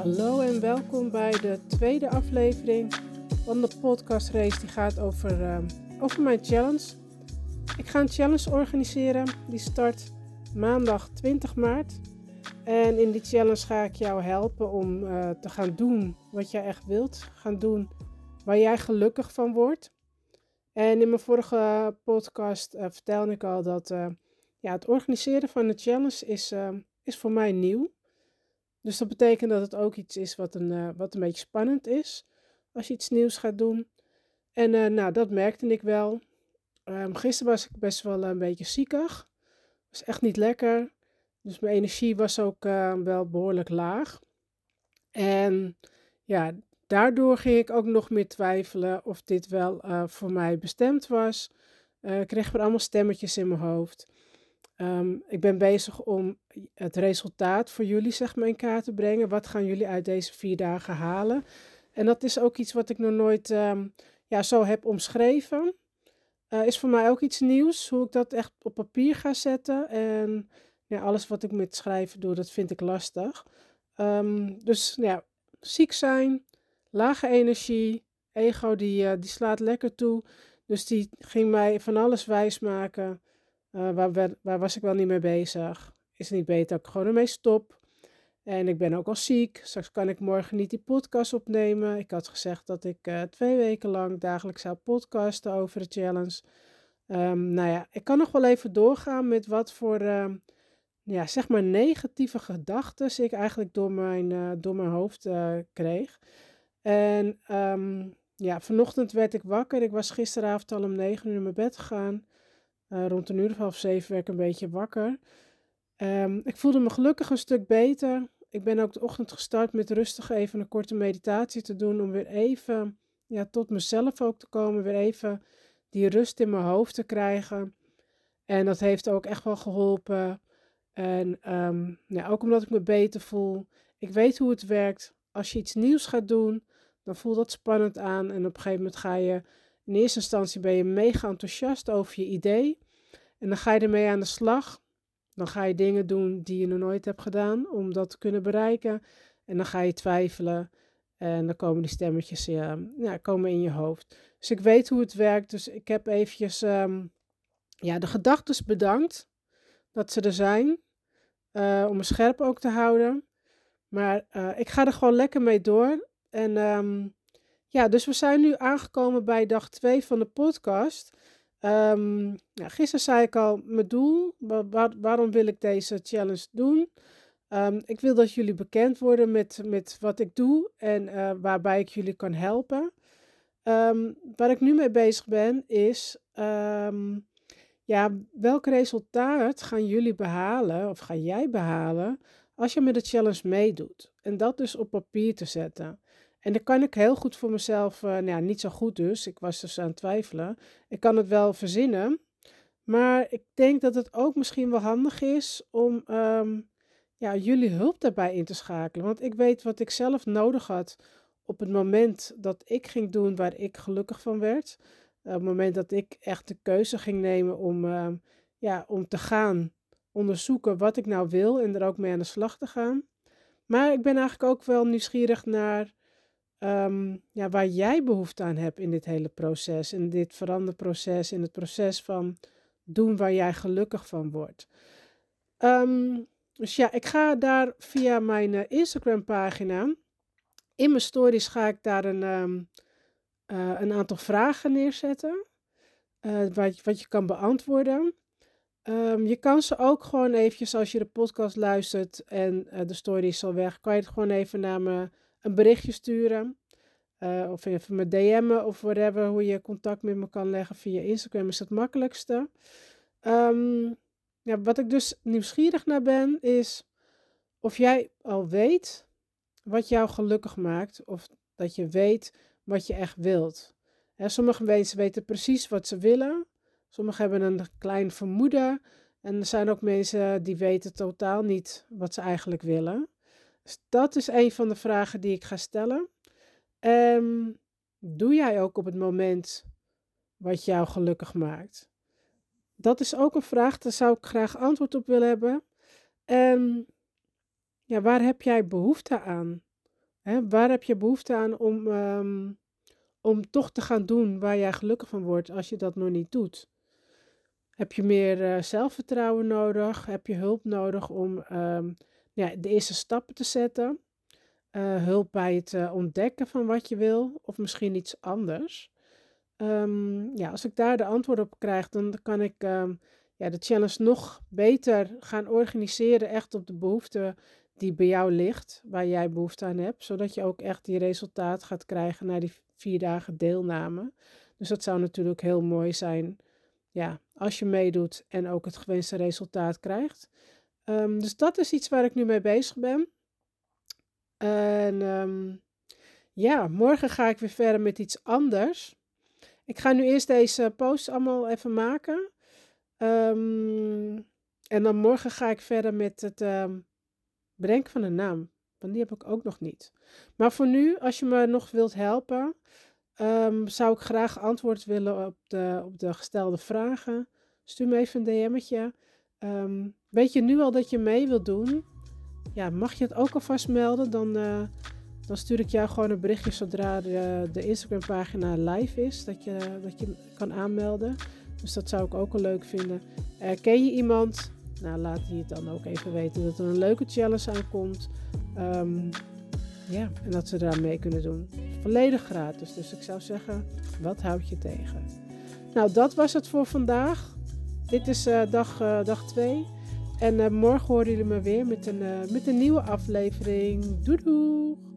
Hallo en welkom bij de tweede aflevering van de podcastrace die gaat over, uh, over mijn challenge. Ik ga een challenge organiseren die start maandag 20 maart. En in die challenge ga ik jou helpen om uh, te gaan doen wat jij echt wilt. Gaan doen waar jij gelukkig van wordt. En in mijn vorige podcast uh, vertelde ik al dat ja, het organiseren van een challenge is, is voor mij nieuw. Dus dat betekent dat het ook iets is wat een, uh, wat een beetje spannend is als je iets nieuws gaat doen. En uh, nou, dat merkte ik wel. Um, gisteren was ik best wel een beetje ziekig. Was echt niet lekker. Dus mijn energie was ook wel behoorlijk laag. En ja, daardoor ging ik ook nog meer twijfelen of dit wel voor mij bestemd was. ik kreeg weer allemaal stemmetjes in mijn hoofd. Ehm, ik ben bezig om het resultaat voor jullie zeg maar in kaart te brengen. Wat gaan jullie uit deze vier dagen halen? En dat is ook iets wat ik nog nooit ehm, ja, zo heb omschreven. Uh, is voor mij ook iets nieuws, hoe ik dat echt op papier ga zetten. En ja, alles wat ik met schrijven doe, dat vind ik lastig. Um, dus ja, ziek zijn, lage energie, ego die, uh, die slaat lekker toe. Dus die ging mij van alles wijsmaken. Uh, waar, waar, was ik wel niet mee bezig? Is het niet beter dat ik gewoon ermee stop? En ik ben ook al ziek. Straks kan ik morgen niet die podcast opnemen. Ik had gezegd dat ik uh, twee weken lang dagelijks zou podcasten over de challenge. Um, nou ja, ik kan nog wel even doorgaan met wat voor, uh, ja, zeg maar negatieve gedachten ik eigenlijk door mijn, uh, door mijn hoofd kreeg. En um, ja, vanochtend werd ik wakker. Ik was gisteravond al om negen uur in mijn bed gegaan. Uh, rond een uur of half zeven werd ik een beetje wakker. Um, ik voelde me gelukkig een stuk beter. Ik ben ook de ochtend gestart met rustig even een korte meditatie te doen. Om weer even ja, tot mezelf ook te komen. Weer even die rust in mijn hoofd te krijgen. En dat heeft ook echt wel geholpen. En ja, ook omdat ik me beter voel. Ik weet hoe het werkt. Als je iets nieuws gaat doen, dan voelt dat spannend aan. En op een gegeven moment ga je in eerste instantie ben je mega enthousiast over je idee. En dan ga je ermee aan de slag. Dan ga je dingen doen die je nog nooit hebt gedaan om dat te kunnen bereiken. En dan ga je twijfelen. En dan komen die stemmetjes ja, ja, komen in je hoofd. Dus ik weet hoe het werkt. Dus ik heb eventjes um, ja, de gedachten bedankt dat ze er zijn. Uh, om me scherp ook te houden. Maar uh, ik ga er gewoon lekker mee door. En um, ja, dus we zijn nu aangekomen bij dag 2 van de podcast. Um, gisteren zei ik al mijn doel. waarom wil ik deze challenge doen? Um, ik wil dat jullie bekend worden met, met wat ik doe en uh, waarbij ik jullie kan helpen. Um, waar ik nu mee bezig ben is, ja, welk resultaat gaan jullie behalen of ga jij behalen als je met de challenge meedoet? En dat dus op papier te zetten. En dan kan ik heel goed voor mezelf, uh, nou ja, niet zo goed dus, ik was dus aan het twijfelen. Ik kan het wel verzinnen, maar ik denk dat het ook misschien wel handig is om um, ja, jullie hulp daarbij in te schakelen. Want ik weet wat ik zelf nodig had op het moment dat ik ging doen waar ik gelukkig van werd. op het moment dat ik echt de keuze ging nemen om, uh, ja, om te gaan onderzoeken wat ik nou wil en er ook mee aan de slag te gaan. Maar ik ben eigenlijk ook wel nieuwsgierig naar um, ja, waar jij behoefte aan hebt in dit hele proces, in dit veranderproces, in het proces van doen waar jij gelukkig van wordt. Um, dus ja, ik ga daar via mijn uh, Instagram pagina, in mijn stories ga ik daar een, um, uh, een aantal vragen neerzetten, uh, wat, wat je kan beantwoorden. Je kan ze ook gewoon eventjes, als je de podcast luistert en de story is al weg, kan je het gewoon even naar me een berichtje sturen. Uh, of even me DM'en of whatever, hoe je contact met me kan leggen via Instagram is het makkelijkste. Um, ja, wat ik dus nieuwsgierig naar ben, is of jij al weet wat jou gelukkig maakt. Of dat je weet wat je echt wilt. Sommige mensen weten precies wat ze willen. Sommigen hebben een klein vermoeden. En er zijn ook mensen die weten totaal niet wat ze eigenlijk willen. Dus dat is een van de vragen die ik ga stellen. Um, doe jij ook op het moment wat jou gelukkig maakt? Dat is ook een vraag, daar zou ik graag antwoord op willen hebben. En ja, waar heb jij behoefte aan? Waar heb je behoefte aan om, ehm, om toch te gaan doen waar jij gelukkig van wordt als je dat nog niet doet? Heb je meer uh, zelfvertrouwen nodig? Heb je hulp nodig om um, ja, de eerste stappen te zetten? Uh, hulp bij het uh, ontdekken van wat je wil, of misschien iets anders. Um, ja, als ik daar de antwoord op krijg, dan kan ik um, ja, de challenge nog beter gaan organiseren, echt op de behoefte die bij jou ligt, waar jij behoefte aan hebt, zodat je ook echt die resultaat gaat krijgen na die vier dagen deelname. Dus dat zou natuurlijk heel mooi zijn, ja, als je meedoet en ook het gewenste resultaat krijgt. Um, dus dat is iets waar ik nu mee bezig ben. En um, ja, morgen ga ik weer verder met iets anders. Ik ga nu eerst deze post allemaal even maken. Um, en dan morgen ga ik verder met het bedenken van een naam. Want die heb ik ook nog niet. Maar voor nu, als je me nog wilt helpen, zou ik graag antwoord willen op de, op de gestelde vragen. Stuur me even een DM'tje. Weet je nu al dat je mee wilt doen? Ja, mag je het ook alvast melden? Dan, uh, dan stuur ik jou gewoon een berichtje zodra de, de Instagram pagina live is. Dat je, dat je kan aanmelden. Dus dat zou ik ook wel leuk vinden. Ken je iemand? Nou, laat die het dan ook even weten dat er een leuke challenge aankomt. Um, ja, en dat ze eraan mee kunnen doen. Volledig gratis. Dus ik zou zeggen, wat houd je tegen? Nou, dat was het voor vandaag. Dit is uh, dag 2. Uh, en uh, morgen horen jullie me weer met een, met een nieuwe aflevering. Doei doei!